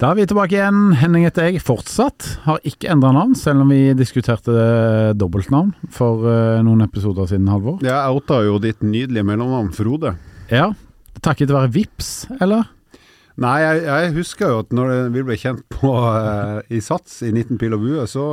Da er vi tilbake igjen. Henning heter jeg fortsatt. Har ikke endra navn, selv om vi diskuterte dobbeltnavn for eh, noen episoder siden, Halvor. Ja, jeg outa jo ditt nydelige mellomnavn, Frode. Ja, takket være Vips, eller? Nei, jeg, jeg husker jo at når vi ble kjent på uh, i Sats i 19 pil og bue, så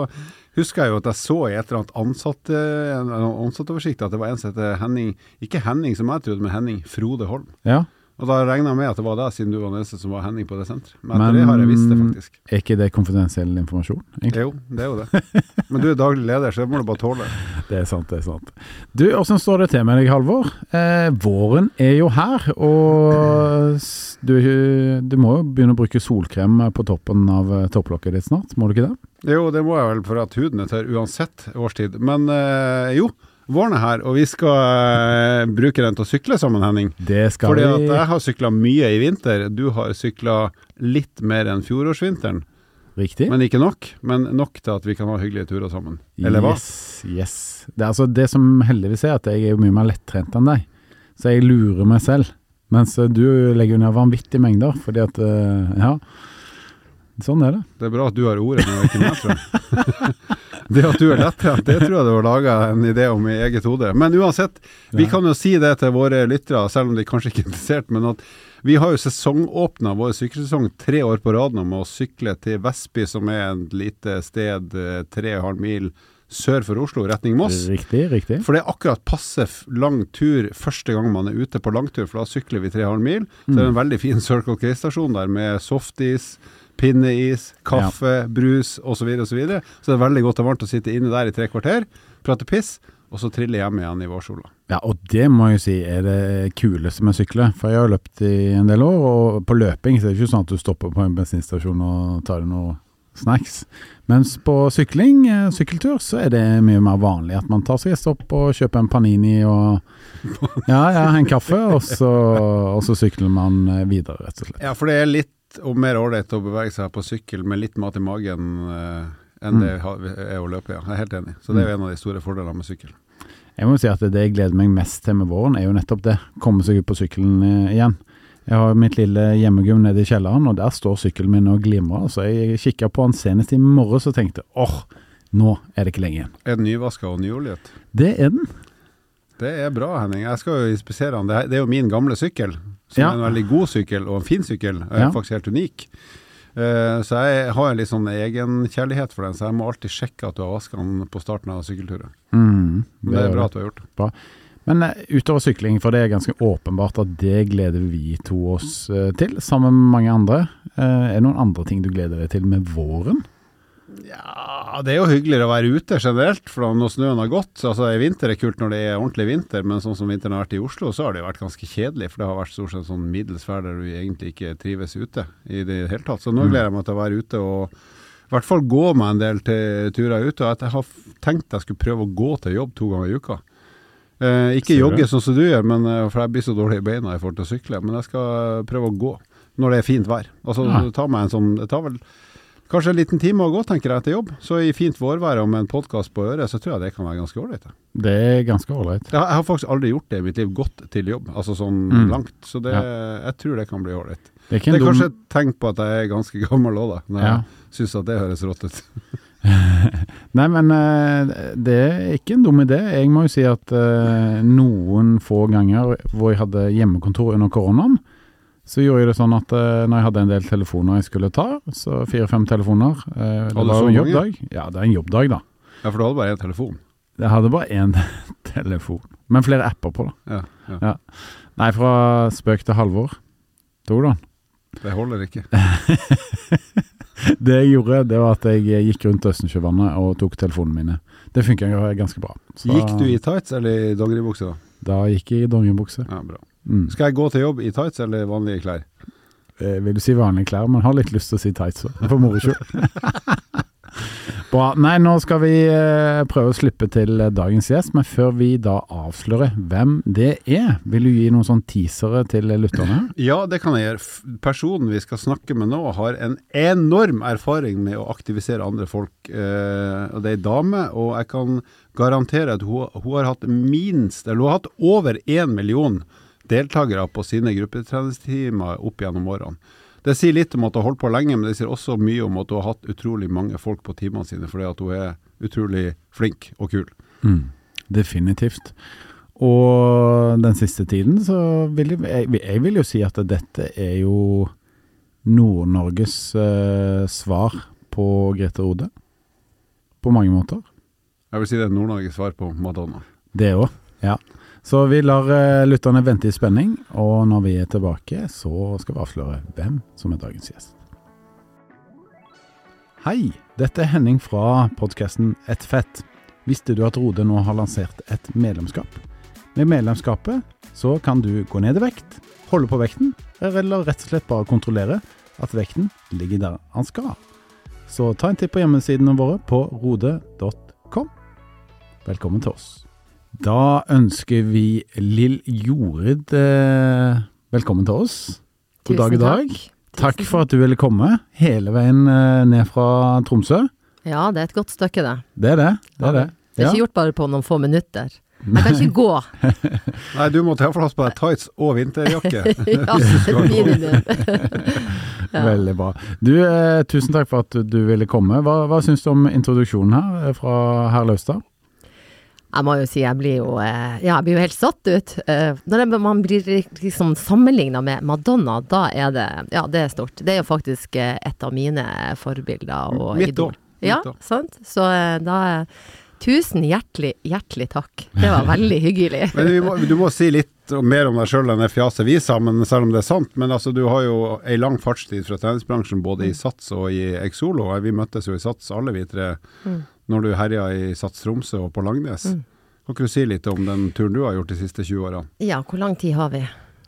husker jeg jo at jeg så i et eller annet ansatte, en ansattoversikt at det var en som het Henning Ikke Henning som jeg trodde, men Henning Frode Holm. Ja. Og da regna jeg med at det var deg, siden du var den eneste som var Henning på det senteret. Men Men det har jeg visst det, faktisk. Er ikke det konfidensiell informasjon? egentlig? Jo, det er jo det. Men du er daglig leder, så det må du bare tåle. Det er sant, det er sant. Du, åssen står det til med deg, Halvor? Eh, våren er jo her, og du, du må jo begynne å bruke solkrem på toppen av eh, topplokket ditt snart, må du ikke det? Jo, det må jeg vel for at huden er tørr uansett årstid. Men eh, jo, våren er her, og vi skal uh, bruke den til å sykle sammen, Henning. Det skal Fordi at jeg har sykla mye i vinter. Du har sykla litt mer enn fjorårsvinteren. Riktig? Men ikke nok. Men nok til at vi kan ha hyggelige turer sammen. Eller hva? Yes, yes. Det, er altså, det som heldigvis er, at jeg er mye mer lettrent enn deg, så jeg lurer meg selv. Mens eh, du legger ned vanvittige mengder, fordi at eh, Ja. Sånn er det. Det er bra at du har ordet når ikke meg, tror jeg. det at du er lettrent, det tror jeg du har laga en idé om i eget hode. Men uansett, vi Ja. kan jo si det til våre lyttere, selv om de kanskje ikke er interessert, men at vi har jo sesongåpna vår sykkelsesong tre år på rad nå med å sykle til Vestby, som er et lite sted eh, tre og en halv mil sør for Oslo, retning Moss. Riktig, riktig. For det er akkurat passe lang tur første gang man er ute på langtur, for da sykler vi 3,5 mil. Så det er en veldig fin Circle K-stasjon der med softis, pinneis, kaffe, brus osv. Så, og så, videre. så det er veldig godt og varmt å sitte inne der i tre kvarter, prate piss, og så trille hjem igjen i vårsola. Ja, og det må jeg jo si er det kuleste med å sykle. For jeg har løpt i en del år, og på løping så er det ikke sånn at du stopper på en bensinstasjon og tar deg noe snacks. Mens på sykling, eh, sykkeltur, så er det mye mer vanlig at man tar seg et stopp og kjøper en Panini og ja, ja, en kaffe, og så, og så sykler man eh, videre, rett og slett. Ja, for det er litt og mer ålreit å bevege seg på sykkel med litt mat i magen eh, enn Mm. det er å løpe, ja. Jeg er helt enig. Så det er jo en av de store fordelene med sykkel. Jeg må jo si at det jeg gleder meg mest til med våren, er jo nettopp det. Komme seg ut på sykkelen eh, igjen. Jeg har mitt lille hjemmegym nede i kjelleren, og der står sykkelen min og glimrer. Så jeg kikka på den senest i morges og tenkte åh, nå er det ikke lenge igjen. Er den nyvaska og nyoljet? Det er den. Det er bra, Henning. Jeg skal jo inspisere den. Det er, jo min gamle sykkel, som Ja. er en veldig god sykkel, og en fin sykkel. og Ja. faktisk helt unik. Eh, så jeg har en litt sånn egenkjærlighet for den, så jeg må alltid sjekke at du har vaska den på starten av sykkelturen. Mm, Men det er bra at du har gjort det. Men eh, utover sykling, for det er ganske åpenbart at det gleder vi to oss eh, til, sammen med mange andre. Er det noen andre ting du gleder deg til med våren? Ja, det er jo hyggeligere å være ute generelt, for når snøen har gått. Altså, I vinter er kult når det er ordentlig vinter, men sånn som vinteren har vært i Oslo, så har det jo vært ganske kjedelig. For det har vært stort sett sånn middels vær der du egentlig ikke trives ute i det hele tatt. Så nå Mm. gleder jeg meg til å være ute og i hvert fall gå meg en del til turer ute. Og at jeg har tenkt jeg skulle prøve å gå til jobb to ganger i uka. Eh, ikke jogge sånn som du gjør, men, eh, for jeg blir så dårlig i beina i forhold til å sykle. Men jeg skal prøve å gå når det er fint vær. Altså Ja. ta meg en sånn Det tar vel Kanskje en liten time å gå, tenker jeg, til jobb. Så i fint vårvær og med en podkast på øret, så tror jeg det kan være ganske ålreit. Det er ganske ålreit. Jeg, har- faktisk aldri gjort det i mitt liv, gått til jobb, altså sånn Mm. langt. Så det, jeg tror det kan bli ålreit. Det Det er dum kanskje et tegn på at jeg er ganske gammel òg, da. Når Ja. jeg syns at det høres rått ut. Nei, men eh, det er ikke en dum idé. Jeg må jo si at eh, noen få ganger hvor jeg hadde hjemmekontor under koronaen, så gjorde jeg det sånn at eh, når jeg hadde en del telefoner jeg skulle ta, så fire-fem telefoner eh, Det var så jo en mange? jobbdag. Ja, det er en jobbdag, da. Ja, for du hadde bare én telefon. Jeg hadde bare én telefon, men flere apper på, da. Ja, ja. Ja. Nei, fra spøk til Halvor. Tok du den? Det holder ikke. Det jeg gjorde, det var at jeg gikk rundt Østensjøvannet og tok telefonene mine. Det funka ganske bra. Så Gikk du i tights eller i dongeribukse, da? Da gikk jeg i dongeribukse. Ja, bra. Mm. Skal jeg gå til jobb i tights eller vanlige klær? Eh, vil du si vanlige klær, men har litt lyst til å si tights òg, for moro skyld. Bra. Nei, nå skal vi eh, prøve å slippe til eh, dagens gjest, men før vi da avslører hvem det er, vil du gi noen sånn teasere til lytterne? Ja, det kan jeg gjøre. Personen vi skal snakke med nå, har en enorm erfaring med å aktivisere andre folk. Eh, og det er ei dame, og jeg kan garantere at hun, hun har hatt minst, eller hun har hatt over én million deltakere på sine gruppetreningstimer opp gjennom årene. Det sier litt om at hun har holdt på lenge, men det sier også mye om at hun har hatt utrolig mange folk på timene sine, fordi at hun er utrolig flink og kul. Mm, definitivt. Og den siste tiden så vil jeg, jeg, vil jo si at dette er jo Nord-Norges eh, svar på Grete Rode. På mange måter. Jeg vil si det er Nord-Norges svar på Madonna. Det òg, ja. Så vi lar eh, lytterne vente i spenning, og når vi er tilbake, så skal vi avsløre hvem som er dagens gjest. Hei, dette er Henning fra podkasten Et fett. Visste du at Rode nå har lansert et medlemskap? Med medlemskapet så kan du gå ned i vekt, holde på vekten, eller rett og slett bare kontrollere at vekten ligger der han skal. Så ta en titt på hjemmesidene våre på rode.com. Velkommen til oss. Da ønsker vi Lill Jorid eh, velkommen til oss. God dag i dag. Takk for at du ville komme hele veien eh, ned fra Tromsø. Ja, det er et godt stykke, det. Det er det. Det er det. Det er ikke gjort bare på noen få minutter. Jeg kan ikke gå. Nei, du må ta plass på deg tights og vinterjakke. ja, minimum. Ja. Veldig bra. Du, eh, tusen takk for at du ville komme. Hva, hva syns du om introduksjonen her eh, fra herr Laustad? Jeg må jo si jeg blir jo eh, Ja, jeg blir jo helt satt ut. Eh, Når man blir liksom sammenligna med Madonna, da er det Ja, det er stort. Det er jo faktisk eh, et av mine forbilder og Mitt idol. òg. Ja, sant. Så da Tusen hjertelig, hjertelig takk. Det var veldig hyggelig. Men vi må, du må si litt mer om deg sjøl enn det fjaset vi sa, men selv om det er sant. Men altså, du har jo ei lang fartstid fra treningsbransjen, både i Sats og i Exolo. Vi møttes jo i Sats alle vi tre Mm. Når du herja i Sats Tromsø og på Langnes. Mm. Kan ikke du si litt om den turen du har gjort de siste 20 årene? Ja, hvor lang tid har vi?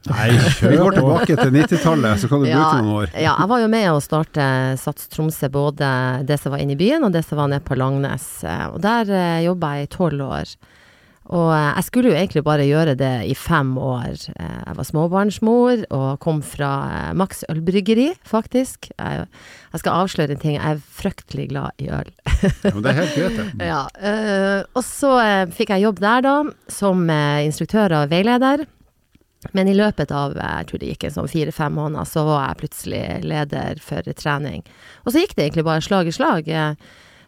Nei, Vi går tilbake til 90-tallet, så kan du bruke noen år. Ja, jeg var jo med å starte Sats Tromsø, både det som var inne i byen og det som var nede på Langnes. Eh, Og der eh, jobba jeg i tolv år. Og eh, jeg skulle jo egentlig bare gjøre det i fem år. Eh, Jeg var småbarnsmor og kom fra eh, Max ølbryggeri, faktisk. Jeg, jeg skal avsløre en ting, jeg er fryktelig glad i øl. Ja, men det er helt greit, det. Ja, og så fikk jeg jobb der da, som instruktør og veileder. Men i løpet av jeg tror det gikk en sånn fire-fem måneder, så var jeg plutselig leder for trening. Og så gikk det egentlig bare slag i slag. Eh,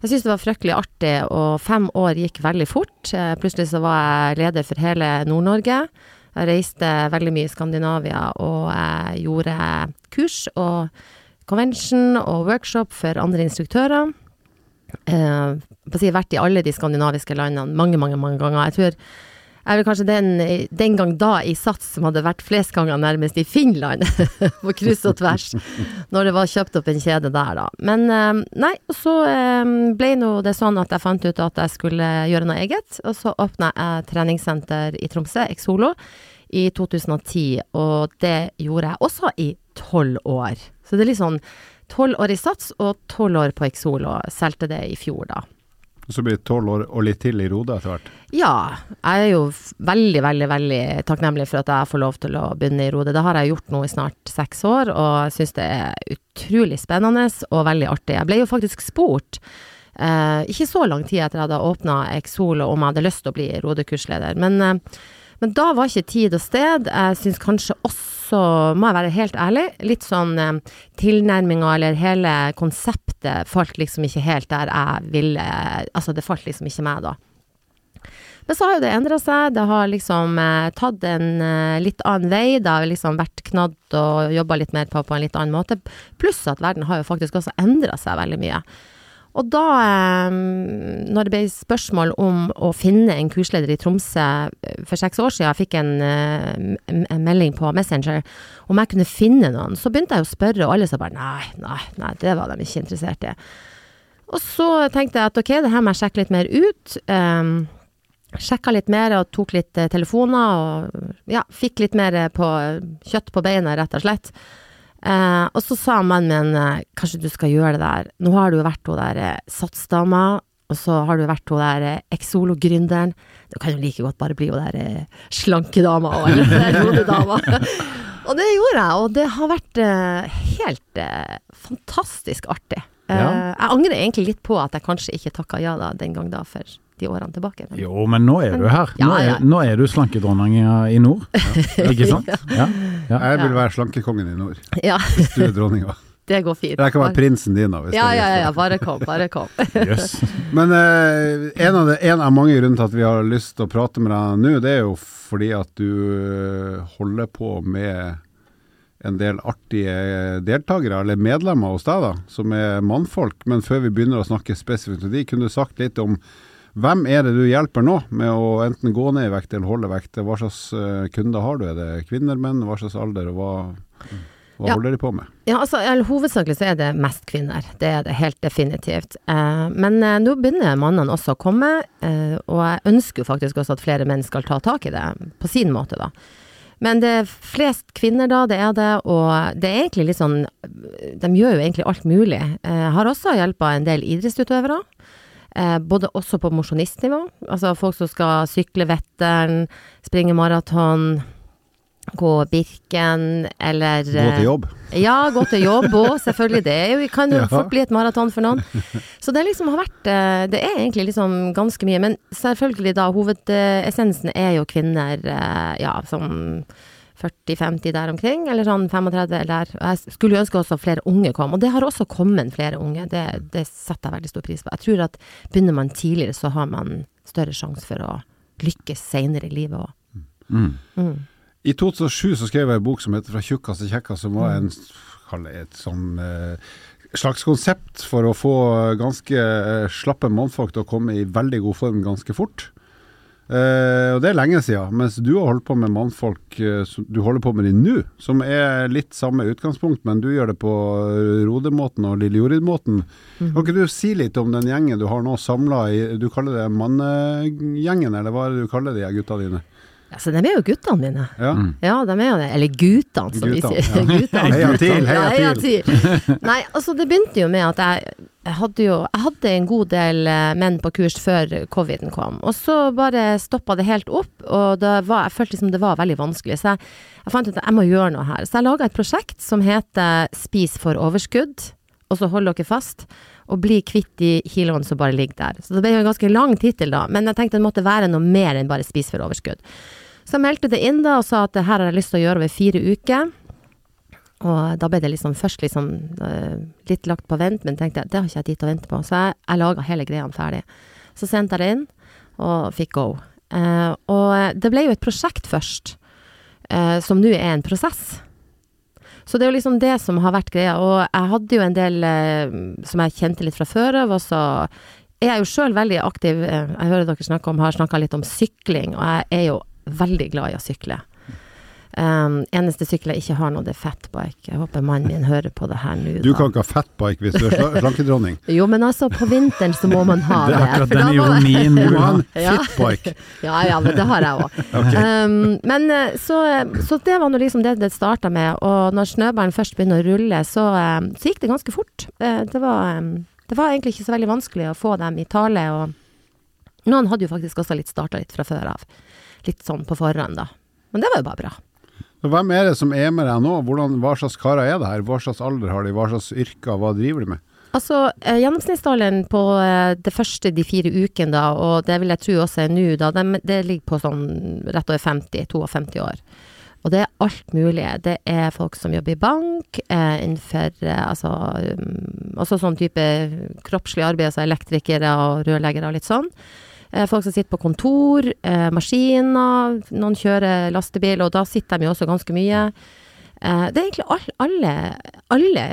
Jeg syns det var fryktelig artig, og fem år gikk veldig fort. Eh, Plutselig så var jeg leder for hele Nord-Norge. Jeg reiste veldig mye i Skandinavia og jeg gjorde kurs og convention og workshop for andre instruktører. Eh, på å si, vært i alle de skandinaviske landene mange, mange mange ganger. Jeg tror jeg er kanskje den, den gang da i Sats som hadde vært flest ganger nærmest i Finland, på kryss og tvers, når det var kjøpt opp en kjede der, da. Men eh, nei, så eh, ble nå det sånn at jeg fant ut at jeg skulle gjøre noe eget, og så åpna jeg treningssenter i Tromsø, Exolo, i 2010, og det gjorde jeg også i tolv år. Så det er litt sånn tolv år i Sats og tolv år på Exolo. Solgte det i fjor, da. Og så blir det tolv år og litt til i Rode etter hvert. Ja, jeg er jo veldig, veldig veldig takknemlig for at jeg får lov til å begynne i Rode. Det har jeg gjort nå i snart seks år, og jeg syns det er utrolig spennende og veldig artig. Jeg ble jo faktisk spurt, eh, ikke så lang tid etter at jeg hadde åpna Exolo, om jeg hadde lyst til å bli Rode-kursleder. Men, eh, men da var ikke tid og sted. Jeg syns kanskje også, må jeg være helt ærlig, litt sånn eh, tilnærminga eller hele konseptet falt liksom ikke helt der jeg ville Altså, det falt liksom ikke meg da. Men så har jo det endra seg. Det har liksom eh, tatt en eh, litt annen vei. Det har liksom vært knadd og jobba litt mer på på en litt annen måte. Pluss at verden har jo faktisk også endra seg veldig mye. Og da, når det ble spørsmål om å finne en kursleder i Tromsø eh, for seks år siden, jeg fikk en, eh, en- melding på Messenger om jeg kunne finne noen, så begynte jeg å spørre, og alle sa bare nei, nei, nei, det var de ikke interessert i. Og så tenkte jeg at ok, det her må jeg sjekke litt mer ut. Um, Sjekka litt mer og tok litt eh, telefoner og ja, fikk litt mer på kjøtt på beina, rett og slett. Eh, og så sa mannen min eh, kanskje du skal gjøre det der. Nå har du jo vært hun der eh, satsdama, og så har du vært hun der eh, Exolo-gründeren. Du kan jo like godt bare bli hun der eh, slankedama og eller rodedama. og det gjorde jeg, og det har vært eh, helt eh, fantastisk artig. Eh, Ja. Jeg angrer egentlig litt på at jeg kanskje ikke takka ja da den gang da for de årene tilbake. Men, Jo, men nå er du her. Nå Ja, ja. er, nå er du slankedronninga i nord. Ikke sant? Ja. ja. Jeg vil være slankekongen i nord. ja, Hvis du er dronninga. det går fint. Jeg kan være prinsen din, da. Hvis Ja, ja, ja, ja, bare kom, bare kom. yes. Men eh, en, av det, en av mange grunner til at vi har lyst til å prate med deg nå, det er jo fordi at du eh, holder på med en del artige deltakere, eller medlemmer hos deg, da, som er mannfolk. Men før vi begynner å snakke spesifikt om de, kunne du sagt litt om hvem er det du hjelper nå med å enten gå ned i vekt eller holde vekt? Hva slags eh, kunder har du? Er det kvinner, menn? Hva slags alder, og hva, hva Ja. holder de på med? Ja, altså, Hovedsakelig så er det mest kvinner, det er det helt definitivt. Eh, men eh, nå begynner mannene også å komme, eh, og jeg ønsker jo faktisk også at flere menn skal ta tak i det, på sin måte, da. Men det er flest kvinner da, det er det, og det er egentlig litt sånn De gjør jo egentlig alt mulig. Eh, Jeg har også hjelpa en del idrettsutøvere. Eh, både også på mosjonistnivå, altså folk som skal sykle Vetteren, springe maraton, gå Birken, eller Gå til jobb? ja, gå til jobb òg, selvfølgelig. Det jo, kan jo Ja. fort bli et maraton for noen. Så det liksom har vært eh, Det er egentlig liksom ganske mye. Men selvfølgelig, da, hovedessensen er jo kvinner, eh, ja, som 40-50 der omkring, eller sånn 35 eller der. Jeg skulle ønske også flere unge kom, og det har også kommet flere unge. Det, det setter jeg veldig stor pris på. Jeg tror at begynner man tidligere, så har man større sjanse for å lykkes seinere i livet òg. Mm. Mm. I 2007 så skrev jeg en bok som heter 'Fra tjukkas til kjekkas', som var en, et sånn eh, slags konsept for å få ganske eh, slappe mannfolk til å komme i veldig god form ganske fort. Eh, og det er lenge siden, mens du har holdt på med mannfolk uh, du holder på med de nå, som er litt samme utgangspunkt, men du gjør det på Rodemåten og Lille Jorid-måten. Kan ikke du si litt om den gjengen du har nå samla i Du kaller det mannegjengen, eller hva er det du kaller de gutta dine? Altså, de er jo guttene mine. Ja. Ja, de er jo det. Eller gutene, som vi sier. ja. Heia til, heia heia til. Nei, altså det begynte jo med at jeg, jeg hadde jo Jeg hadde en god del eh, menn på kurs før coviden kom. Og så bare stoppa det helt opp, og det var, jeg følte liksom det var veldig vanskelig. Så jeg, jeg fant ut at jeg må gjøre noe her. Så jeg laga et prosjekt som heter Spis for overskudd. Og så hold dere fast, og bli kvitt de kiloene som bare ligger der. Så det ble jo en ganske lang tittel, da, men jeg tenkte det måtte være noe mer enn bare spis for overskudd. Så jeg meldte det inn da og sa at det her har jeg lyst til å gjøre over fire uker. Og da ble det liksom først liksom eh, litt lagt på vent, men tenkte jeg det har ikke jeg tid til å vente på. Så jeg, jeg laga hele greia ferdig. Så sendte jeg det inn, og fikk go. Eh, og det ble jo et prosjekt først, eh, som nå er en prosess. Så det er jo liksom det som har vært greia. Og jeg hadde jo en del eh, som jeg kjente litt fra før av, og så er jeg jo sjøl veldig aktiv. eh, Jeg hører dere snakke om, har snakka litt om sykling, og jeg er jo veldig glad i å sykle. Um, eneste sykkel jeg ikke har nå, det er fatbike. Jeg håper mannen min hører på det her nå. Du da. kan ikke ha fatbike hvis du er sla- slankedronning. Jo, men altså, på vinteren så må man ha Det det. er akkurat den ironien Du har. Ja. fitbike. Ja, ja, men det har jeg òg. okay. Um, men eh, så, så det var nå liksom det det starta med. Og når snøballen først begynner å rulle, så, eh, så gikk det ganske fort. Eh, Det var, eh, det var egentlig ikke så veldig vanskelig å få dem i tale. Og noen hadde jo faktisk også litt starta litt fra før av. Litt sånn på forhånd, da. Men det var jo bare bra. Hvem er det som er med deg nå? Hvordan, hva slags karer er det her? Hva slags alder har de? Hva slags yrker? Hva driver de med? Altså, eh, gjennomsnittsalderen på eh, det første de fire ukene, da, og det vil jeg tro også er nå, da, det, det ligger på sånn rett over 50-52 år. Og det er alt mulig. Det er folk som jobber i bank, eh, innenfor eh, altså um, også sånn type kroppslig arbeid, altså elektrikere og rørleggere og litt sånn. Eh, folk som sitter på kontor, eh, maskiner, noen kjører lastebil, og da sitter de jo også ganske mye. Eh, det er egentlig all, alle, alle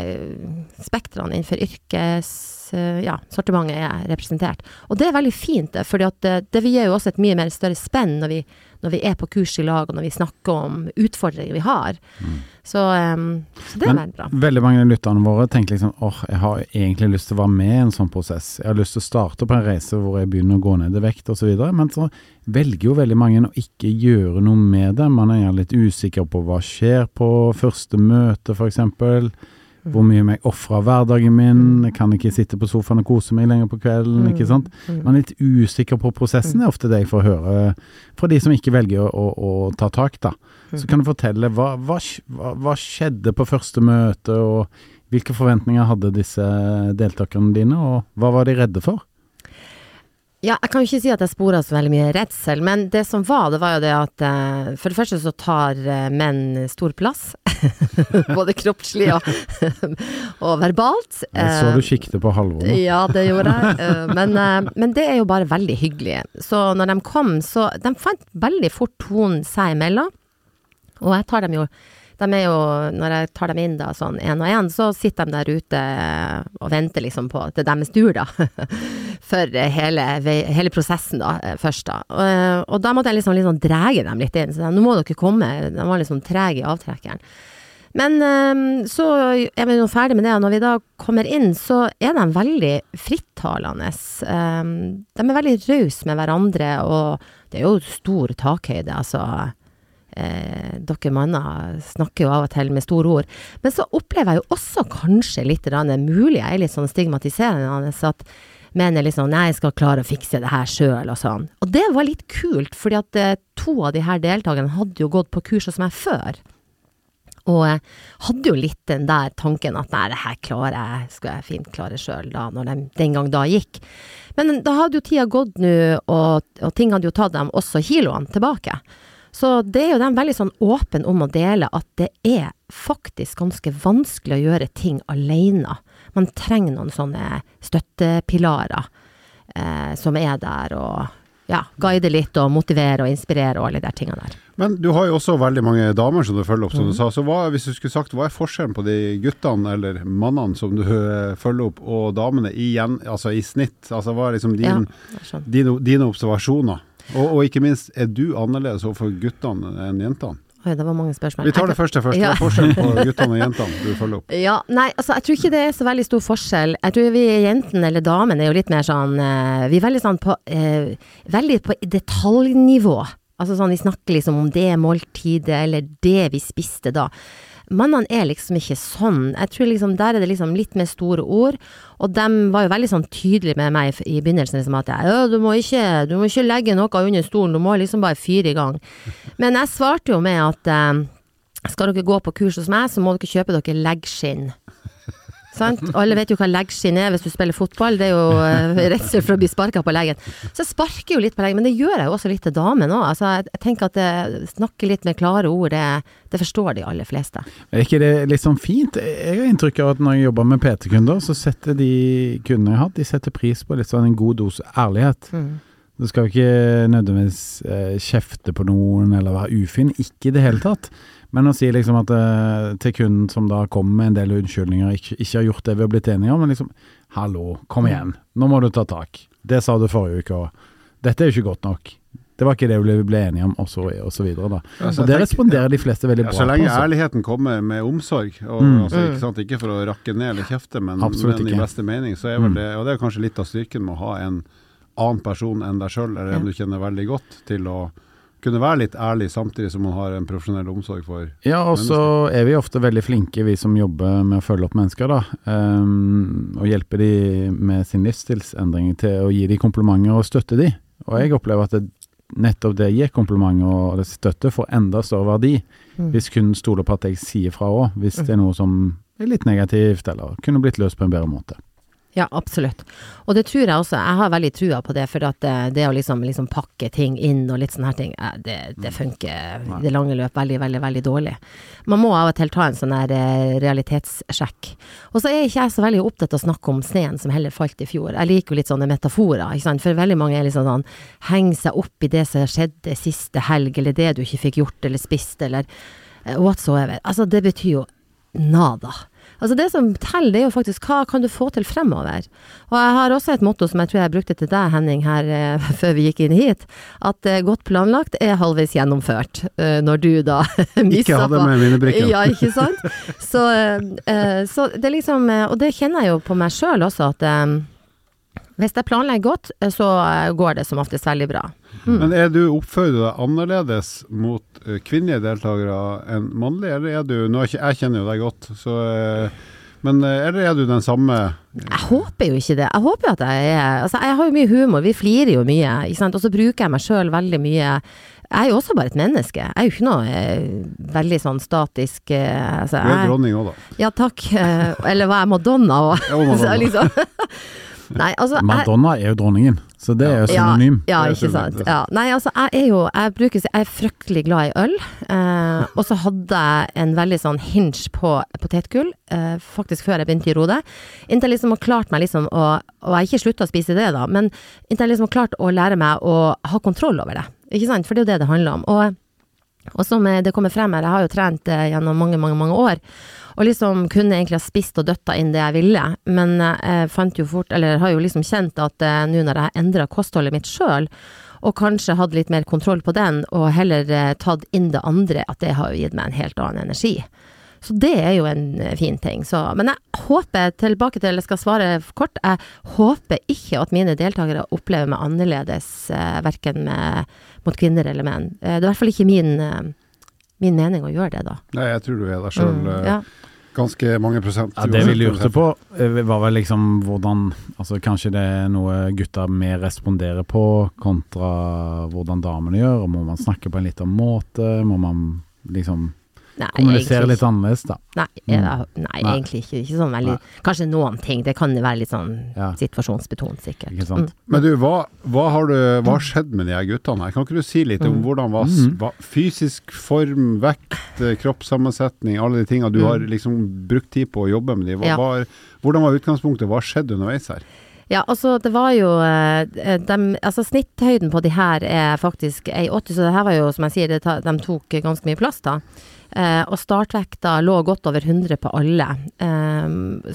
spektrene innenfor yrkes... eh, ja, er representert. Og det er veldig fint, for det, det gir jo også et mye mer større spenn når vi, når vi er på kurs i lag, og når vi snakker om utfordringer vi har. Så, um, så det er veldig bra. Veldig mange av lytterne våre tenker liksom åh, jeg har egentlig lyst til å være med i en sånn prosess. Jeg har lyst til å starte på en reise hvor jeg begynner å gå ned i vekt osv. Men så velger jo veldig mange å ikke gjøre noe med det. Man er litt usikker på hva skjer på første møte, f.eks. Hvor mye må jeg ofre av hverdagen min? Jeg kan ikke sitte på sofaen og kose meg lenger på kvelden. ikke sant? Mm. Man er litt usikker på prosessen, er ofte det jeg får høre fra de som ikke velger å, å, å ta tak. da. Så kan du fortelle hva, hva, hva, hva skjedde på første møte, og hvilke forventninger hadde disse deltakerne dine, og hva var de redde for? Ja, jeg kan jo ikke si at jeg spora så veldig mye redsel, men det som var, det var jo det at eh, for det første så tar eh, menn stor plass. Både kroppslig og, og verbalt. Jeg så Eh, du kikket på Halvor nå. Ja, det gjorde jeg. Eh, Men, eh, men det er jo bare veldig hyggelig. Så når de kom, så De fant veldig fort tonen seg imellom. Og jeg tar dem jo de er jo, Når jeg tar dem inn da sånn én og én, så sitter de der ute og venter liksom på til deres tur, da. For hele, hele prosessen da, eh, først da. Og, og da måtte jeg liksom, liksom drege dem litt inn. Så nå må dere komme. De var liksom trege i avtrekkeren. Men eh, så er vi nå ferdig med det, og når vi da kommer inn, så er de veldig frittalende. Eh, de er veldig rause med hverandre, og det er jo stor takhøyde, altså. Eh, dere manner snakker jo av og til med store ord. Men så opplever jeg jo også kanskje litt grann, mulig jeg er litt sånn stigmatiserende, at menn er litt sånn 'nei, jeg skal klare å fikse det her sjøl', og sånn. Og det var litt kult, fordi at eh, to av de her deltakerne hadde jo gått på kurs hos meg før. Og jeg hadde jo litt den der tanken at nei, det her klarer jeg, skal jeg fint klare sjøl, da, når de den gang da gikk. Men da hadde jo tida gått nå, og, og ting hadde jo tatt dem også kiloene tilbake. Så det er jo de veldig sånn åpen om å dele at det er faktisk ganske vanskelig å gjøre ting alene. Man trenger noen sånne støttepilarer eh, som er der og ja, guide litt og motivere og inspirere og alle de tingene der. Men du har jo også veldig mange damer som du følger opp, som du sa. Så hva, hvis du skulle sagt, hva er forskjellen på de guttene eller mannene som du eh, følger opp, og damene i, altså i snitt? Altså hva er liksom din, Ja, dine, dine observasjoner? Og, og ikke minst, er du annerledes overfor guttene enn jentene? Oi, det var mange spørsmål. Vi tar det første først. Hva er forskjellen på guttene og jentene du følger opp? Ja, nei, altså jeg tror ikke det er så veldig stor forskjell. Jeg tror vi jentene eller damene er jo litt mer sånn eh, Vi er veldig sånn på eh, Veldig på detaljnivå. Altså sånn vi snakker liksom om det måltidet eller det vi spiste da. Mannene er liksom ikke sånn. Jeg tror liksom der er det liksom litt mer store ord. Og de var jo veldig sånn tydelige med meg i begynnelsen liksom at ja, du må ikke, du må ikke legge noe under stolen, du må liksom bare fyre i gang. Men jeg svarte jo med at skal dere gå på kurs hos meg, så må dere kjøpe dere leggskinn. Sant? Alle vet jo hva leggskinn er hvis du spiller fotball, det er jo eh, redsel for å bli sparka på leggen. Så jeg sparker jo litt på leggen, men det gjør jeg jo også litt til damen òg. Altså, jeg, tenker at det, snakke litt med klare ord, det, det forstår de aller fleste. Er ikke det litt sånn fint? Jeg har inntrykk av at når jeg jobber med PT-kunder, så setter de kundene jeg har hatt, de setter pris på litt sånn en god dose ærlighet. Du skal ikke nødvendigvis eh, kjefte på noen eller være ufin, ikke i det hele tatt. Men å si liksom at uh, til kunden som da kommer med en del unnskyldninger, ikke, ikke har gjort det vi har blitt enige om, men liksom Hallo, kom igjen, nå må du ta tak. Det sa du forrige uke, og dette er jo ikke godt nok. Det var ikke det vi ble enige om, og så, og så videre, da. Altså, og det tenker- responderer de fleste veldig Ja, bra så lenge på. altså. ærligheten kommer med omsorg, og, Mm. altså, ikke, sant, ikke for å rakke ned eller kjefte, men, men i beste mening, så er vel Mm. det Og det er kanskje litt av styrken med å ha en annen person enn deg sjøl, eller en du kjenner veldig godt, til å kunne være litt ærlig samtidig som man har en profesjonell omsorg for Ja, og så er vi ofte veldig flinke, vi som jobber med å følge opp mennesker, da. Um, og hjelpe de med sin livsstilsendring til å gi de komplimenter og støtte de. Og jeg opplever at det, nettopp det gir komplimenter og det støtte får enda større verdi Mm. hvis kunden stoler på at jeg sier fra òg, hvis det er noe som er litt negativt, eller kunne blitt løst på en bedre måte. Ja, absolutt. Og det tror jeg også, jeg har veldig trua på det, for at det, det å liksom, liksom pakke ting inn og litt sånne her ting, eh, det, det funker i det lange løp veldig, veldig, veldig dårlig. Man må av og til ta en sånn her eh, realitetssjekk. Og så er ikke jeg så veldig opptatt av å snakke om sneen som heller falt i fjor. Jeg liker jo litt sånne metaforer, ikke sant, for veldig mange er liksom sånn, henger seg opp i det som skjedde siste helg, eller det du ikke fikk gjort eller spist, eller eh, whatsoever. Altså, det betyr jo nada. Altså det som teller, det er jo faktisk hva kan du få til fremover. Og jeg har også et motto som jeg tror jeg brukte til deg, Henning, her eh, før vi gikk inn hit. At eh, godt planlagt er halvveis gjennomført. Eh, når du da Ikke hadde med minnebrikken. Ja, ikke sant. Så, så det liksom Og det kjenner jeg jo på meg sjøl også, at hvis jeg planlegger godt, eh, så eh, går det som oftest veldig bra. Mm. Men er du oppfører deg annerledes mot eh, kvinnelige deltakere enn mannlige, eller er du Nå er ikke, Jeg kjenner jo deg godt, så Men eller er du den samme Jeg håper jo ikke det. Jeg håper at jeg er Altså, jeg har jo mye humor, vi flirer jo mye, ikke sant. Og så bruker jeg meg sjøl veldig mye. Jeg er jo også bare et menneske. Jeg er jo ikke noe eh, veldig sånn statisk eh, altså, Du er dronning òg, da. Ja, takk. Eh, eller var jeg Madonna òg? Liksom. Nei, altså jeg, Madonna er jo dronningen, så det er jo synonym. ja, er ikke sant. Ja. Nei, altså jeg er jo Jeg bruker jeg er fryktelig glad i øl. Eh, og så hadde jeg en veldig sånn hinge på potetgull, eh, faktisk før jeg begynte i Rode. Inntil jeg liksom har klart meg liksom å Og jeg har ikke slutta å spise det, da, men inntil jeg liksom har klart å lære meg å ha kontroll over det. Ikke sant? For det er jo det det handler om. Og og som eh, det kommer frem her, jeg har jo trent eh, gjennom mange, mange, mange år. Og liksom kunne egentlig ha spist og døtta inn det jeg ville, men eh, jeg fant jo fort, eller har jo liksom kjent at nå når jeg endra kostholdet mitt sjøl, og kanskje hadde litt mer kontroll på den, og heller tatt inn det andre, at det har jo gitt meg en helt annen energi. Så det er jo en eh, fin ting. Så, men jeg håper, tilbake til, jeg skal svare kort, jeg håper ikke at mine deltakere opplever meg annerledes, eh, verken med, mot kvinner eller menn. Eh, det er i hvert fall ikke min, eh, min mening å gjøre det, da. Nei, jeg tror du er deg sjøl Mm, ja. ganske mange prosent. Ja, det vi lurte på, var vel liksom hvordan Altså Kanskje det er noe gutter mer responderer på, kontra hvordan damene gjør. og Må man snakke på en litt annen måte? Må man liksom Nei, kommunisere litt annerledes, da? Nei, Mm. er nei, Nei. egentlig ikke. ikke sånn veldig, kanskje noen ting. Det kan være litt sånn Ja. situasjonsbetont, sikkert. Ikke sant? Mm. Men du, hva, hva har du, hva har skjedd med de her guttene her? Kan ikke du si litt om Mm. hvordan var, Mm. var fysisk form, vekt, eh, kroppssammensetning, alle de tingene du Mm. har liksom brukt tid på å jobbe med de. Hva, Ja. var, hvordan var utgangspunktet, hva skjedde underveis her? Ja, altså det var jo de, altså Snitthøyden på de her er faktisk 1,80, så det her var jo, som jeg sier, det de tok ganske mye plass, da. Eh, og startvekta lå godt over 100 på alle. Eh,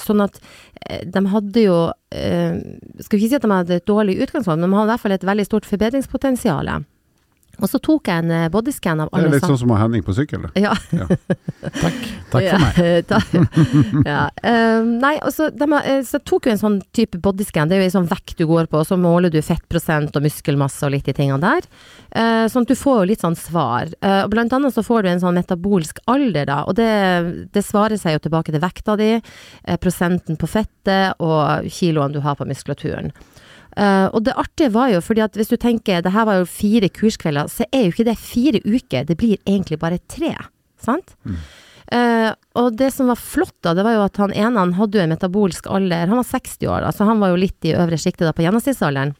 sånn at eh, de hadde jo eh, Skal ikke si at de hadde et dårlig utgangspunkt, men de hadde i hvert fall et veldig stort forbedringspotensial. Og så tok jeg en eh, bodyscan av Det er litt sånn som Henning på sykkel. det. Ja. Takk. Takk for meg. Ja, Eh, nei, altså, de, eh, så jeg tok jo en sånn type bodyscan. Det er jo en sånn vekt du går på, og så måler du fettprosent og muskelmasse og litt de tingene der. Eh, sånn at du får jo litt sånn svar. Eh, og blant annet så får du en sånn metabolsk alder, da. Og det, det svarer seg jo tilbake til vekta di, eh, prosenten på fettet og kiloene du har på muskulaturen. Eh, og det artige var jo, fordi at hvis du tenker det her var jo fire kurskvelder, så er jo ikke det fire uker, det blir egentlig bare tre. Sant? Eh, og det som var flott da, det var jo at han ene han hadde jo en metabolsk alder, han var 60 år, altså han var jo litt i øvre sjiktet da på gjennomsnittsalderen.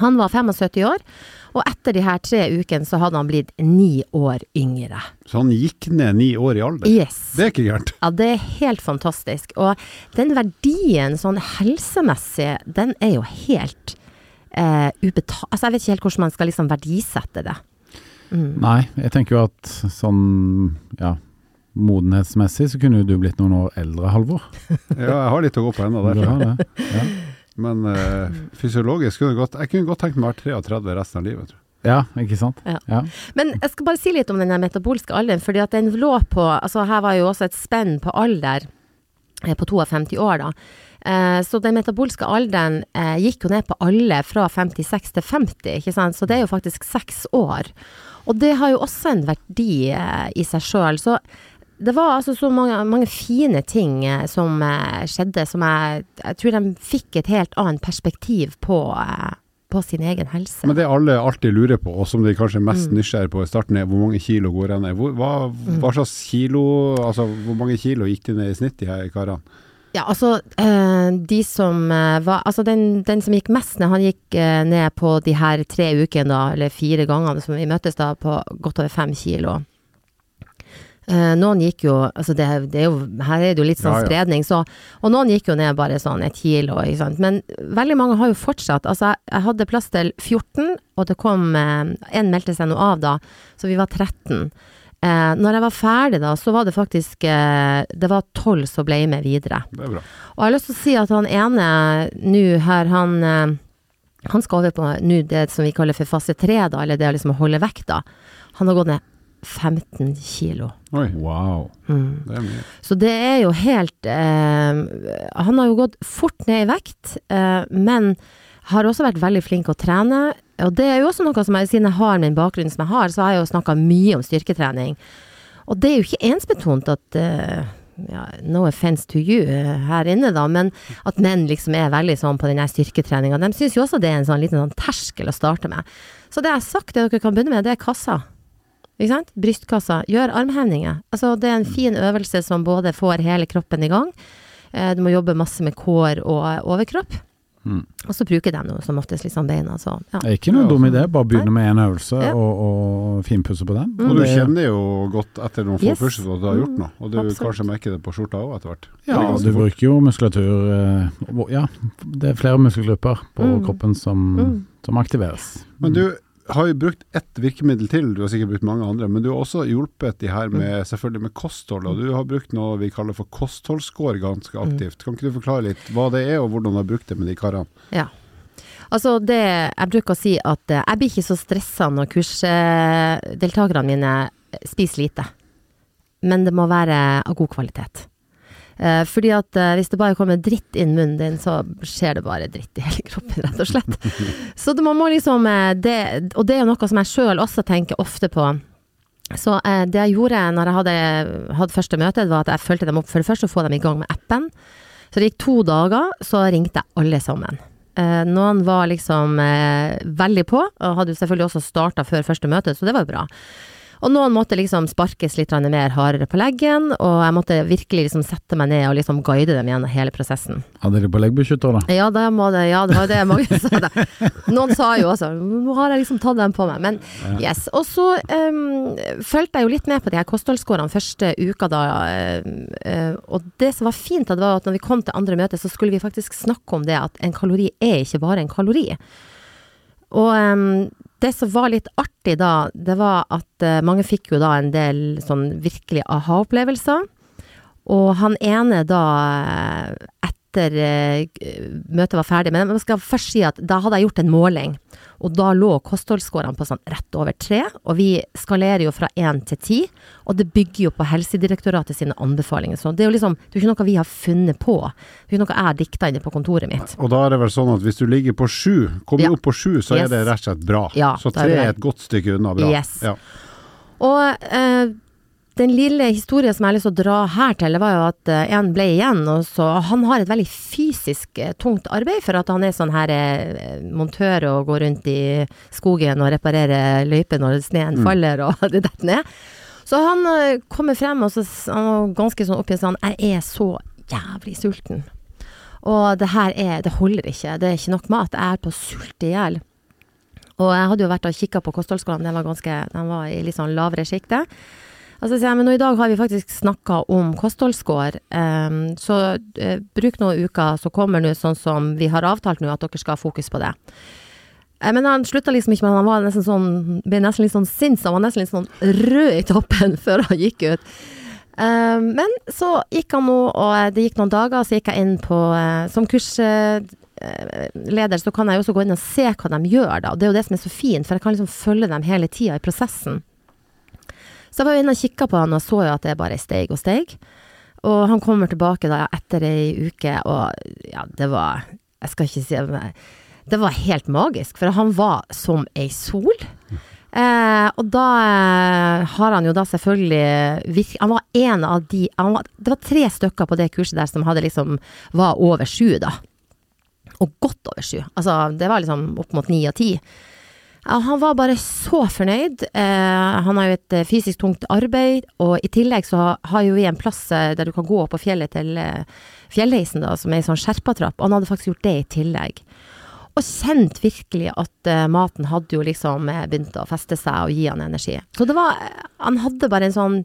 Han var 75 år, og etter de her tre ukene så hadde han blitt ni år yngre. Så han gikk ned ni år i alder. Yes. Det er ikke gærent. Ja, det er helt fantastisk. Og den verdien sånn helsemessig, den er jo helt eh, ubeta... Altså jeg vet ikke helt hvordan man skal liksom verdisette det. Mm. Nei, jeg tenker jo at sånn ja, modenhetsmessig så kunne jo du blitt noen år eldre, Halvor. Ja, jeg har litt å gå på ennå Du der. har det. Ja. Men uh, fysiologisk kunne godt Jeg kunne godt tenkt meg å være 33 resten av livet. Tror jeg. ja, ikke sant? Ja. Ja. Men jeg skal bare si litt om den metabolske alderen, fordi at den lå på Altså her var jo også et spenn på alder eh, på 52 år, da. Eh, så den metabolske alderen eh, gikk jo ned på alle fra 56 til 50, ikke sant. Så det er jo faktisk seks år. Og det har jo også en verdi eh, i seg sjøl. Så det var altså så mange, mange fine ting eh, som eh, skjedde, som jeg, jeg tror de fikk et helt annet perspektiv på, eh, på sin egen helse. Men det alle alltid lurer på, og som de kanskje mest Mm. nysgjerrig på i starten, er hvor mange kilo går jeg ned? Hvor, hva, hva slags kilo Altså hvor mange kilo gikk de ned i snitt, de her karene? Ja, altså de som var Altså den, den som gikk mest ned, han gikk ned på de her tre ukene da, eller fire gangene som vi møttes da, på godt over fem kilo. Eh, noen gikk jo Altså det, det er jo Her er det jo litt sånn spredning, så Og noen gikk jo ned bare sånn et kilo, ikke sant. Men veldig mange har jo fortsatt. Altså jeg, hadde plass til 14, og det kom eh, En meldte seg nå av da, så vi var 13. Eh, når jeg var ferdig da, så var det faktisk eh, Det var tolv som ble med videre. Det er bra. Og jeg har lyst til å si at han ene nå her, han eh, Han skal over på nå det som vi kaller for fase tre, da, eller det å liksom holde vekta. Han har gått ned 15 kilo. Oi, Wow. Mm. det er mye. Så det er jo helt eh, Han har jo gått fort ned i vekt, eh, men har også vært veldig flink å trene. Og det er jo også noe som jeg, siden jeg har min bakgrunn som jeg har, så har jeg jo snakka mye om styrketrening. Og det er jo ikke ensbetont at eh, ja, No offense to you eh, her inne, da, men at menn liksom er veldig sånn på den styrketreninga. De syns jo også det er en sånn liten sånn terskel å starte med. Så det jeg har sagt, det dere kan begynne med, det er kassa. Ikke sant? Brystkassa. Gjør armhevninger. Altså, det er en fin øvelse som både får hele kroppen i gang. Eh, Du må jobbe masse med kår og overkropp. Mm. Og så bruker de noe som oftest liksom beina. Så, ja. Det er ikke noen dum altså. idé, bare begynne med én øvelse Ja. og, og finpusse på den. Mm. Og du kjenner jo godt etter noen få Yes. kurs at du har gjort noe, og du Absolutt. kanskje merker det på skjorta òg etter hvert. Ja, du fort. bruker jo muskulatur eh, Ja, det er flere muskelgrupper på Mm. kroppen som, Mm. som aktiveres. Men du har jo brukt ett virkemiddel til, du har sikkert brukt mange andre, men du har også hjulpet de her med, selvfølgelig med kosthold, og du har brukt noe vi kaller for kostholdsscore ganske aktivt. Kan ikke du forklare litt hva det er, og hvordan du har brukt det med de karene? Ja. Altså det, jeg bruker å si at eh, jeg blir ikke så stressa når kursdeltakerne mine spiser lite. Men det må være av god kvalitet. Eh, fordi at eh, hvis det bare kommer dritt inn munnen din, så skjer det bare dritt i hele kroppen, rett og slett. så det, man må liksom eh, det, Og det er jo noe som jeg sjøl også tenker ofte på. Så det jeg gjorde når jeg hadde, hadde første møte, var at jeg fulgte dem opp for det første å få dem i gang med appen. Så det gikk to dager, så ringte jeg alle sammen. Noen var liksom veldig på, og hadde jo selvfølgelig også starta før første møte, så det var jo bra. Og noen måtte liksom sparkes litt mer hardere på leggen, og jeg måtte virkelig liksom sette meg ned og liksom guide dem gjennom hele prosessen. Hadde de på leggbeskytter, da? Ja, det det, ja, det var jo det mange sa. Det. Noen sa jo også Nå har jeg liksom tatt dem på meg. Men yes. Og så um, fulgte jeg jo litt med på de her kostholdsskårene første uka da. eh, og det som var fint, det var at når vi kom til andre møte, så skulle vi faktisk snakke om det at en kalori er ikke bare en kalori. Og em, det som var litt artig da, det var at eh, mange fikk jo da en del sånn virkelig aha-opplevelser. Og han ene da, eh, etter eh, møtet var ferdig, men jeg skal først si at da hadde jeg gjort en måling. Og da lå kostholdskårene på sånn rett over tre, og vi skalerer jo fra én til ti. Og det bygger jo på Helsedirektoratet sine anbefalinger. Så det er jo liksom, det er ikke noe vi har funnet på. Det er jo noe jeg har dikta inne på kontoret mitt. Og da er det vel sånn at hvis du ligger på sju, kommer Ja. opp på sju, så Yes. er det rett og slett bra. Ja, så da er tre er et godt stykke unna bra. Yes. Ja. Og eh, den lille historien som jeg har lyst til å dra her til, det var jo at eh, en ble igjen, og så Han har et veldig fysisk eh, tungt arbeid, for at han er sånn her eh, montør og går rundt i skogen og reparerer løyper når sneen faller og det detter ned. Så han kommer frem, og så han var ganske sånn oppgitt sånn Jeg er så jævlig sulten. Og det her er Det holder ikke. Det er ikke nok mat. Jeg er på å sulte i hjel. Og jeg hadde jo vært og kikka på kostholdsskolene, den var ganske Den var i litt sånn lavere sjikte. Og så sier jeg, men nå i dag har vi faktisk snakka om kostholdsscore, um, så uh, bruk noen uker, så kommer nå sånn som vi har avtalt nå, at dere skal ha fokus på det. Eh, Men han slutta liksom ikke, men han var nesten sånn, ble nesten litt sånn sint, han var nesten litt sånn rød i toppen før han gikk ut. Um, men så gikk han nå, og det gikk noen dager, så gikk jeg inn på eh, Som kursleder så kan jeg jo også gå inn og se hva de gjør, da. Og det er jo det som er så fint, for jeg kan liksom følge dem hele tida i prosessen. Så jeg var inne og kikka på han og så jo at det bare steig og steig. Og han kommer tilbake da etter ei uke, og ja, det var Jeg skal ikke si men Det var helt magisk, for han var som ei sol. Eh, og da eh, har han jo da selvfølgelig virk, Han var en av de var, Det var tre stykker på det kurset der som hadde liksom var over sju, da. Og godt over sju. Altså, det var liksom opp mot ni og ti. Han var bare så fornøyd. Eh, han har jo et eh, fysisk tungt arbeid, og i tillegg så har jo vi en plass eh, der du kan gå opp på fjellet til Fjellheisen, da, som er ei sånn sherpatrapp. Han hadde faktisk gjort det i tillegg. Og kjent virkelig at maten hadde jo liksom begynt å feste seg og gi han energi. Så det var Han hadde bare en sånn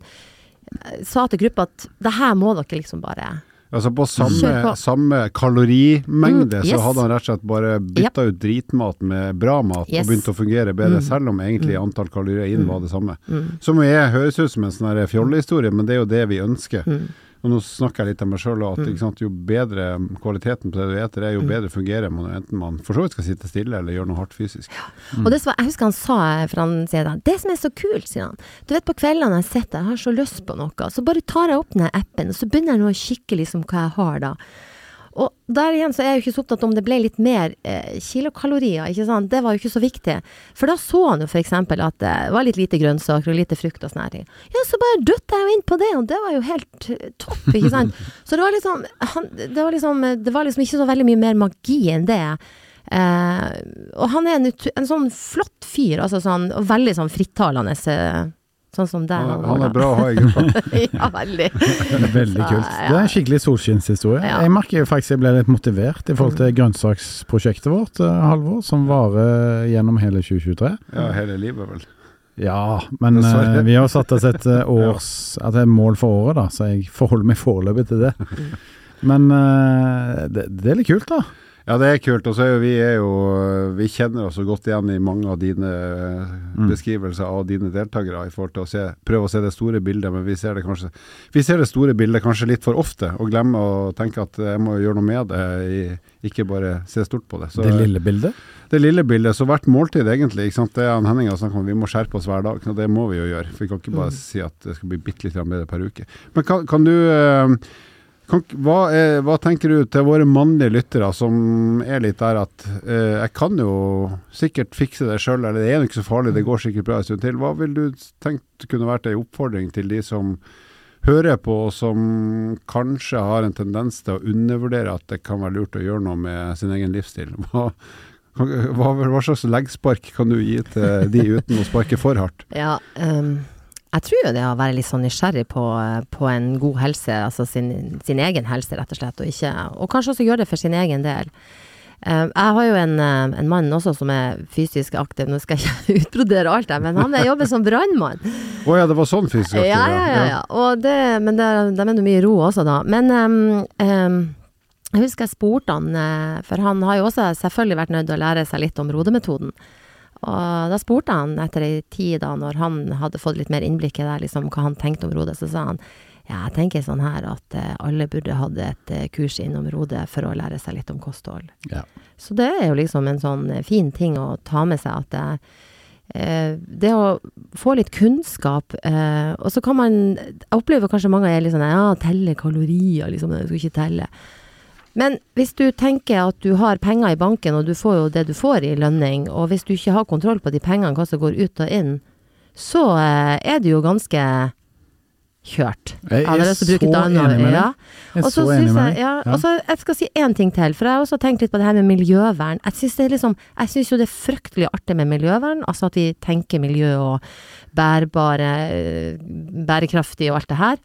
Sa til gruppa at det her må dere liksom bare Altså på samme, på. samme kalorimengde, Mm, yes. så hadde han rett og slett bare bytta ut dritmat med bra mat Yes. og begynt å fungere bedre, Mm. selv om egentlig Mm. antall kalorier inn var det samme. Mm. Som jeg høres ut som en sånn fjollehistorie, men det er jo det vi ønsker. Mm. Og nå snakker jeg litt om meg sjøl at Mm. sant, jo bedre kvaliteten på det du eter er, jo Mm. bedre fungerer man, enten man for så vidt skal sitte stille eller gjøre noe hardt fysisk. Og det som, jeg husker han sa, for han sier da, det som er så kult, sier han, du vet på kveldene jeg sitter, jeg har så lyst på noe, så bare tar jeg opp den appen, og så begynner jeg nå å kikke liksom hva jeg har da. Og der igjen så er jeg jo ikke så opptatt om det ble litt mer eh, kilokalorier, ikke sant, det var jo ikke så viktig. For da så han jo eksempel at det var litt lite grønnsaker og lite frukt og sånne ting. Ja, så bare døtta jeg jo inn på det, og det var jo helt eh, topp, ikke sant. Så det var liksom, han, det var liksom, det var liksom ikke så veldig mye mer magi enn det. Eh, og han er en, en sånn flott fyr, altså sånn, og veldig sånn frittalende, eh, sånn som deg. Han, han er bra å ha i gruppa. ja, veldig. Det veldig Så, kult. ja. Det er en skikkelig solskinnshistorie. Ja. Jeg merker jo faktisk jeg ble litt motivert i forhold til grønnsaksprosjektet vårt, eh, Halvor, som varer gjennom hele 2023. Ja, hele livet, vel. Ja, men eh, vi har satt oss et eh, års At det er mål for året, da, så jeg forholder meg foreløpig til det. Men uh, det, det er litt kult, da. Ja, det er kult. Og så er vi, er jo, vi kjenner oss så godt igjen i mange av dine Mm. beskrivelser av dine deltakere, i forhold til å se, prøve å se det store bildet, men vi ser det kanskje Vi ser det store bildet kanskje litt for ofte, og glemmer å tenke at jeg må gjøre noe med det, ikke bare se stort på det. Så, Det lille bildet. det lille bildet, så hvert måltid egentlig, ikke sant? det er Henning har snakket om, vi må skjerpe oss hver dag, og det må vi jo gjøre. For vi kan ikke bare Mm. si at det skal bli bitte litt bedre per uke. Men kan, kan du eh, kan, hva, er, hva tenker du til våre mannlige lyttere som er litt der at eh, jeg kan jo sikkert fikse det sjøl, eller det er jo ikke så farlig, det går sikkert bra en stund til. Hva vil du tenke kunne vært en oppfordring til de som hører på, og som kanskje har en tendens til å undervurdere at det kan være lurt å gjøre noe med sin egen livsstil? Hva, hva, hva slags leggspark kan du gi til de uten å sparke for hardt? Ja, ehm, jeg tror jo det å være litt sånn nysgjerrig på, på en god helse, altså sin, sin egen helse rett og slett, og, ikke, og kanskje også gjøre det for sin egen del. Eh, jeg har jo en, eh, en mann også som er fysisk aktiv, nå skal jeg ikke utbrodere alt der, men han er- jobber som brannmann. Å ja, det var sånn fysisk aktiv, Ja, ja, ja. ja. Og det, men det, det er mye ro også, da. Men um, um, jeg husker jeg spurte han, for han har jo også selvfølgelig vært nødt til å lære seg litt om rodemetoden. Og da spurte han etter ei tid, da, når han hadde fått litt mer innblikk i det, liksom, hva han tenkte om Rode, så sa han ja, jeg tenker sånn her at eh, alle burde hatt et eh, kurs innom Rode for å lære seg litt om kosthold. Ja. Så det er jo liksom en sånn eh, fin ting å ta med seg, at det, eh, det å få litt kunnskap, eh, og så kan man Jeg opplever kanskje mange er litt sånn ja, telle kalorier, liksom, jeg skal ikke telle. Men hvis du tenker at du har penger i banken, og du får jo det du får i lønning, og hvis du ikke har kontroll på de pengene, hva som går ut og inn, så eh, er det jo ganske kjørt. Jeg er jeg er så enig med deg. Jeg er så enig med deg. ja, og så jeg skal si én ting til, for jeg har også tenkt litt på det her med miljøvern. Jeg syns liksom, jo det er fryktelig artig med miljøvern, altså at vi tenker miljø og bærbare, eh, bærekraftig og alt det her.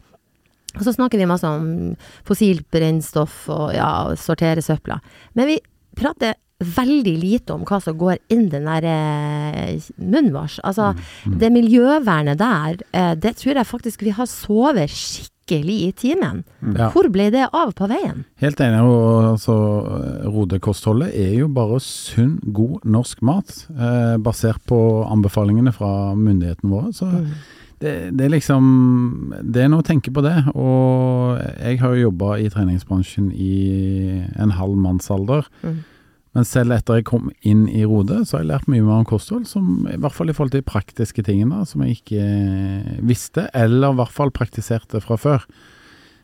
Og så snakker vi masse om fossilt brennstoff og ja, sortere søpla. Men vi prater veldig lite om hva som går inn den der eh, munnen vår. Altså, Mm. det miljøvernet der, eh, det tror jeg faktisk vi har sovet skikkelig i timen. Ja. Hvor ble det av på veien? Helt enig. og altså, Rodekostholdet er jo bare sunn, god norsk mat, eh, basert på anbefalingene fra myndighetene våre. Så Mm. Det, det er liksom Det er noe å tenke på det. Og jeg har jo jobba i treningsbransjen i en halv mannsalder. Mm. Men selv etter jeg kom inn i Rode, så har jeg lært mye mer om kosthold, som, i hvert fall i forhold til de praktiske tingene som jeg ikke visste, eller i hvert fall praktiserte fra før.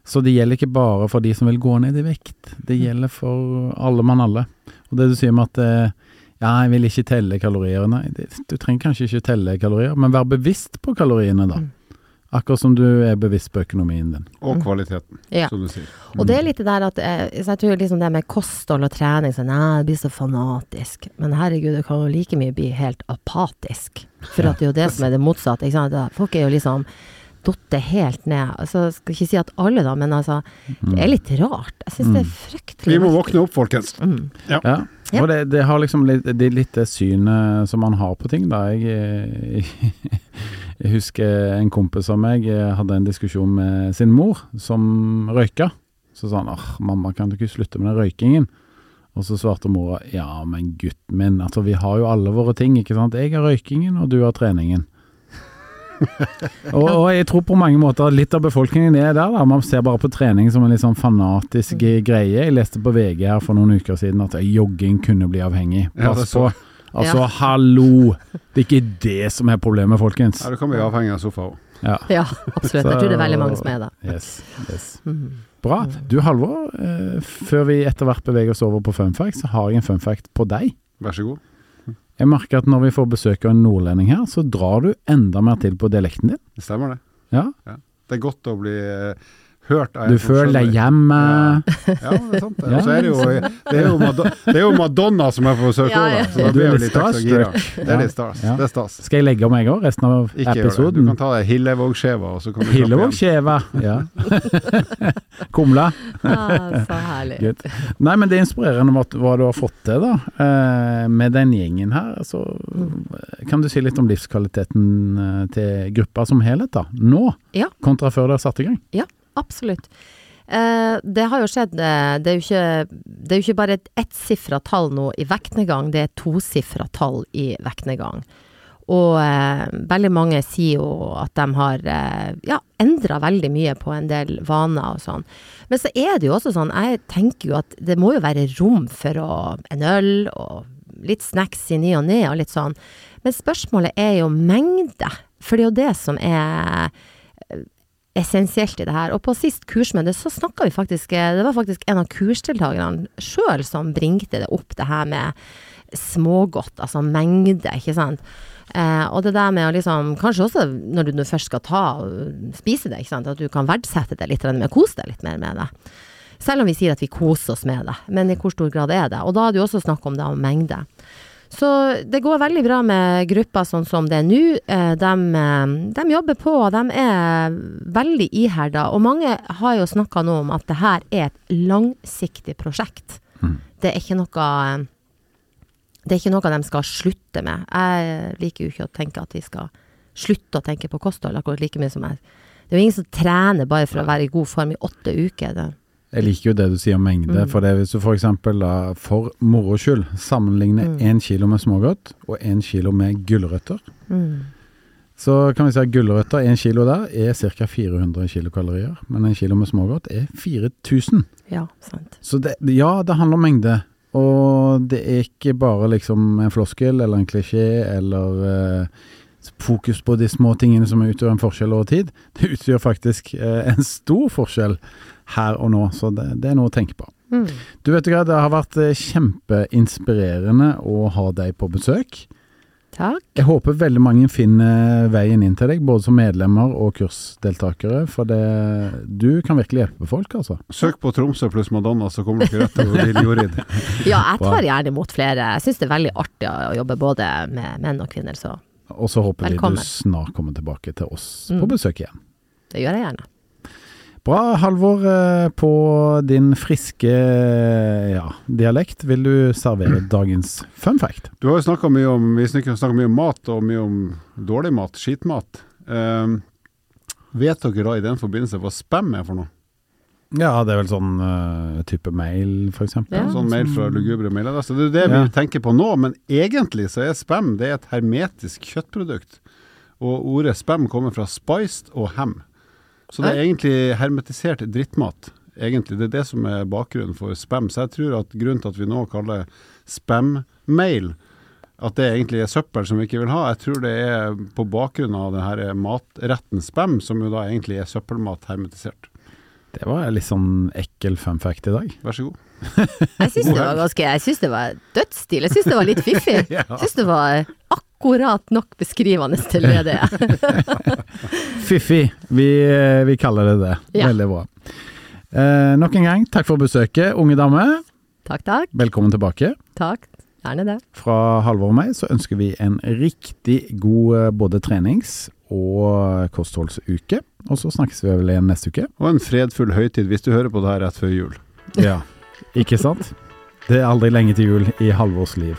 Så det gjelder ikke bare for de som vil gå ned i vekt, det gjelder for alle mann alle. Og det du sier med at eh, ja, jeg vil ikke telle kalorier, nei, du trenger kanskje ikke telle kalorier, men vær bevisst på kaloriene da. Mm. Akkurat som du er bevisst på økonomien din. Og kvaliteten, Ja. som du sier. Og det er litt det der at eh, så jeg tror liksom det med kosthold og trening så nei, det blir så fanatisk. Men herregud, det kan jo like mye bli helt apatisk. For at det er jo det som er det motsatte. Ikke sant? Folk er jo liksom datt helt ned. Altså, jeg skal ikke si at alle, da, men altså, det er litt rart. Jeg syns det er fryktelig Vi må våkne opp, folkens. Mm. Ja, Ja. Og det, det har liksom litt det, litt det synet som man har på ting, da. Jeg, jeg, jeg husker en kompis av meg eh, hadde en diskusjon med sin mor, som røyka. Så sa han åh, mamma, kan du ikke slutte med den røykingen? Og så svarte mora ja, men gutten min, altså vi har jo alle våre ting, ikke sant. Jeg har røykingen, og du har treningen. og, og jeg tror på mange måter litt av befolkningen er der. da, Man ser bare på trening som en litt sånn fanatisk greie. Jeg leste på VG her for noen uker siden at jogging kunne bli avhengig. Pass så på. Altså, hallo! Det er ikke det som er problemet, folkens. Ja, du kan bli avhengig av sofa òg. Ja. Ja, absolutt. Jeg tror det er veldig mange som er det. Yes, yes. Mhm. Bra. Du Halvor, eh, før vi etter hvert beveger oss over på fun fact, så har jeg en fun fact på deg. Vær så god. Jeg merker at når vi får besøk av en nordlending her, så drar du enda mer til på dialekten din. Det stemmer, det. Ja, Det er godt å bli eh, hørt av en Du føler deg hjemme. Ja, det er sant. Ja, Og så er det jo, det er jo, Madonna, det er jo Madonna som er på besøk Ja, òg, ja. Så da Du blir jeg jo litt ekstra gira. starstruck. Det er litt stas. Ja. Det er stas. Skal jeg legge om jeg òg, resten av Ikke gjør det. Du kan ta deg Hillevåg-skjeva, og så kan du klappe Hillevåg Ja. Kumla. Ah, så herlig. Good. Nei, men det er inspirerende hva, hva du har fått til, da. Eh, med den gjengen her. Så kan du si litt om livskvaliteten eh, til gruppa som helhet, da. Nå, Ja. kontra før dere satte i gang. Ja, absolutt. Eh, det har jo skjedd eh, Det er jo ikke, det er jo ikke bare et ettsifra tall nå i vektnedgang, det er tosifra tall i vektnedgang. Og eh, veldig mange sier jo at de har eh, ja, endra veldig mye på en del vaner og sånn. Men så er det jo også sånn, jeg tenker jo at det må jo være rom for å, en øl og litt snacks i ny og ne og litt sånn. Men spørsmålet er jo mengde. For det er jo det som er essensielt i det her. Og på sist kursmøte så snakka vi faktisk Det var faktisk en av kursdeltakerne sjøl som bringte det opp, det her med smågodt, altså mengde, ikke sant. Eh, og det der med å liksom Kanskje også når du først skal ta og spise det, ikke sant. At du kan verdsette det litt mer, kose deg litt mer med det. Selv om vi sier at vi koser oss med det, men i hvor stor grad er det? Og da er det jo også snakk om det om mengde. Så det går veldig bra med grupper sånn som det er nå. Eh, De, eh, de jobber på, de er veldig iherda. Og mange har jo snakka nå om at det her er et langsiktig prosjekt. Mm. Det er ikke noe eh, det er ikke noe de skal slutte med. Jeg liker jo ikke å tenke at vi skal slutte å tenke på kosthold akkurat like mye som jeg. Det er jo ingen som trener bare for å være i god form i åtte uker. Det. Jeg liker jo det du sier om mengde. Mm. For det, hvis du f.eks. for moro skyld sammenligner Mm. kilo med smågodt og én kilo med gulrøtter, Mm. så kan vi si at gulrøtter, én kilo der, er ca. 400 kilokalorier. Men en kilo med smågodt er 4000. Ja, sant. Så det, ja, det handler om mengde. Og det er ikke bare liksom en floskel eller en klisjé eller eh, fokus på de små tingene som utgjør en forskjell over tid. Det utgjør faktisk eh, en stor forskjell her og nå, så det, det er noe å tenke på. Mm. Du vet hva, det har vært eh, kjempeinspirerende å ha deg på besøk. Takk. Jeg håper veldig mange finner veien inn til deg, både som medlemmer og kursdeltakere. For det, du kan virkelig hjelpe folk, altså. Søk på Tromsø pluss Madonna, så kommer dere rett til Lill Jorid. Ja, jeg tar gjerne imot flere. Jeg syns det er veldig artig å jobbe både med menn og kvinner, så Og så håper vi du snart kommer tilbake til oss Mm. på besøk igjen. det gjør jeg gjerne. Bra, Halvor. eh, På din friske ja, dialekt vil du servere dagens fun fact. Du har jo snakka mye om Vi snakker mye om mat, og mye om dårlig mat, skitmat. Um, vet dere da i den forbindelse hva spam er for noe? Ja, det er vel sånn uh, type mail, eksempel. Ja. Sånn mail fra lugubre mailadresser. Det er det Ja. vi tenker på nå, men egentlig så er spam det er et hermetisk kjøttprodukt. Og ordet spam kommer fra spiced og ham. Så det er egentlig hermetisert drittmat. Egentlig, Det er det som er bakgrunnen for spam. Så jeg tror at grunnen til at vi nå kaller spam-mail, at det egentlig er søppel som vi ikke vil ha, jeg tror det er på bakgrunn av denne matretten spam, som jo da egentlig er søppelmat hermetisert. Det var litt sånn ekkel fun fact i dag. Vær så god. Jeg syns det var ganske Jeg syns det var dødsstil. Jeg syns det var litt fiffig. Jeg syns det var akkurat nok beskrivende til det det er. Fiffi, vi, eh, vi kaller det det. Ja. Veldig bra. Eh, nok en gang, takk for besøket, unge dame. Takk, takk. Velkommen tilbake. Takk. Gjerne det. Fra Halvor og meg så ønsker vi en riktig god eh, både trenings- og kostholdsuke. Og så snakkes vi vel igjen neste uke. Og en fredfull høytid hvis du hører på det her rett før jul. Ja, ikke sant? Det er aldri lenge til jul i Halvors liv.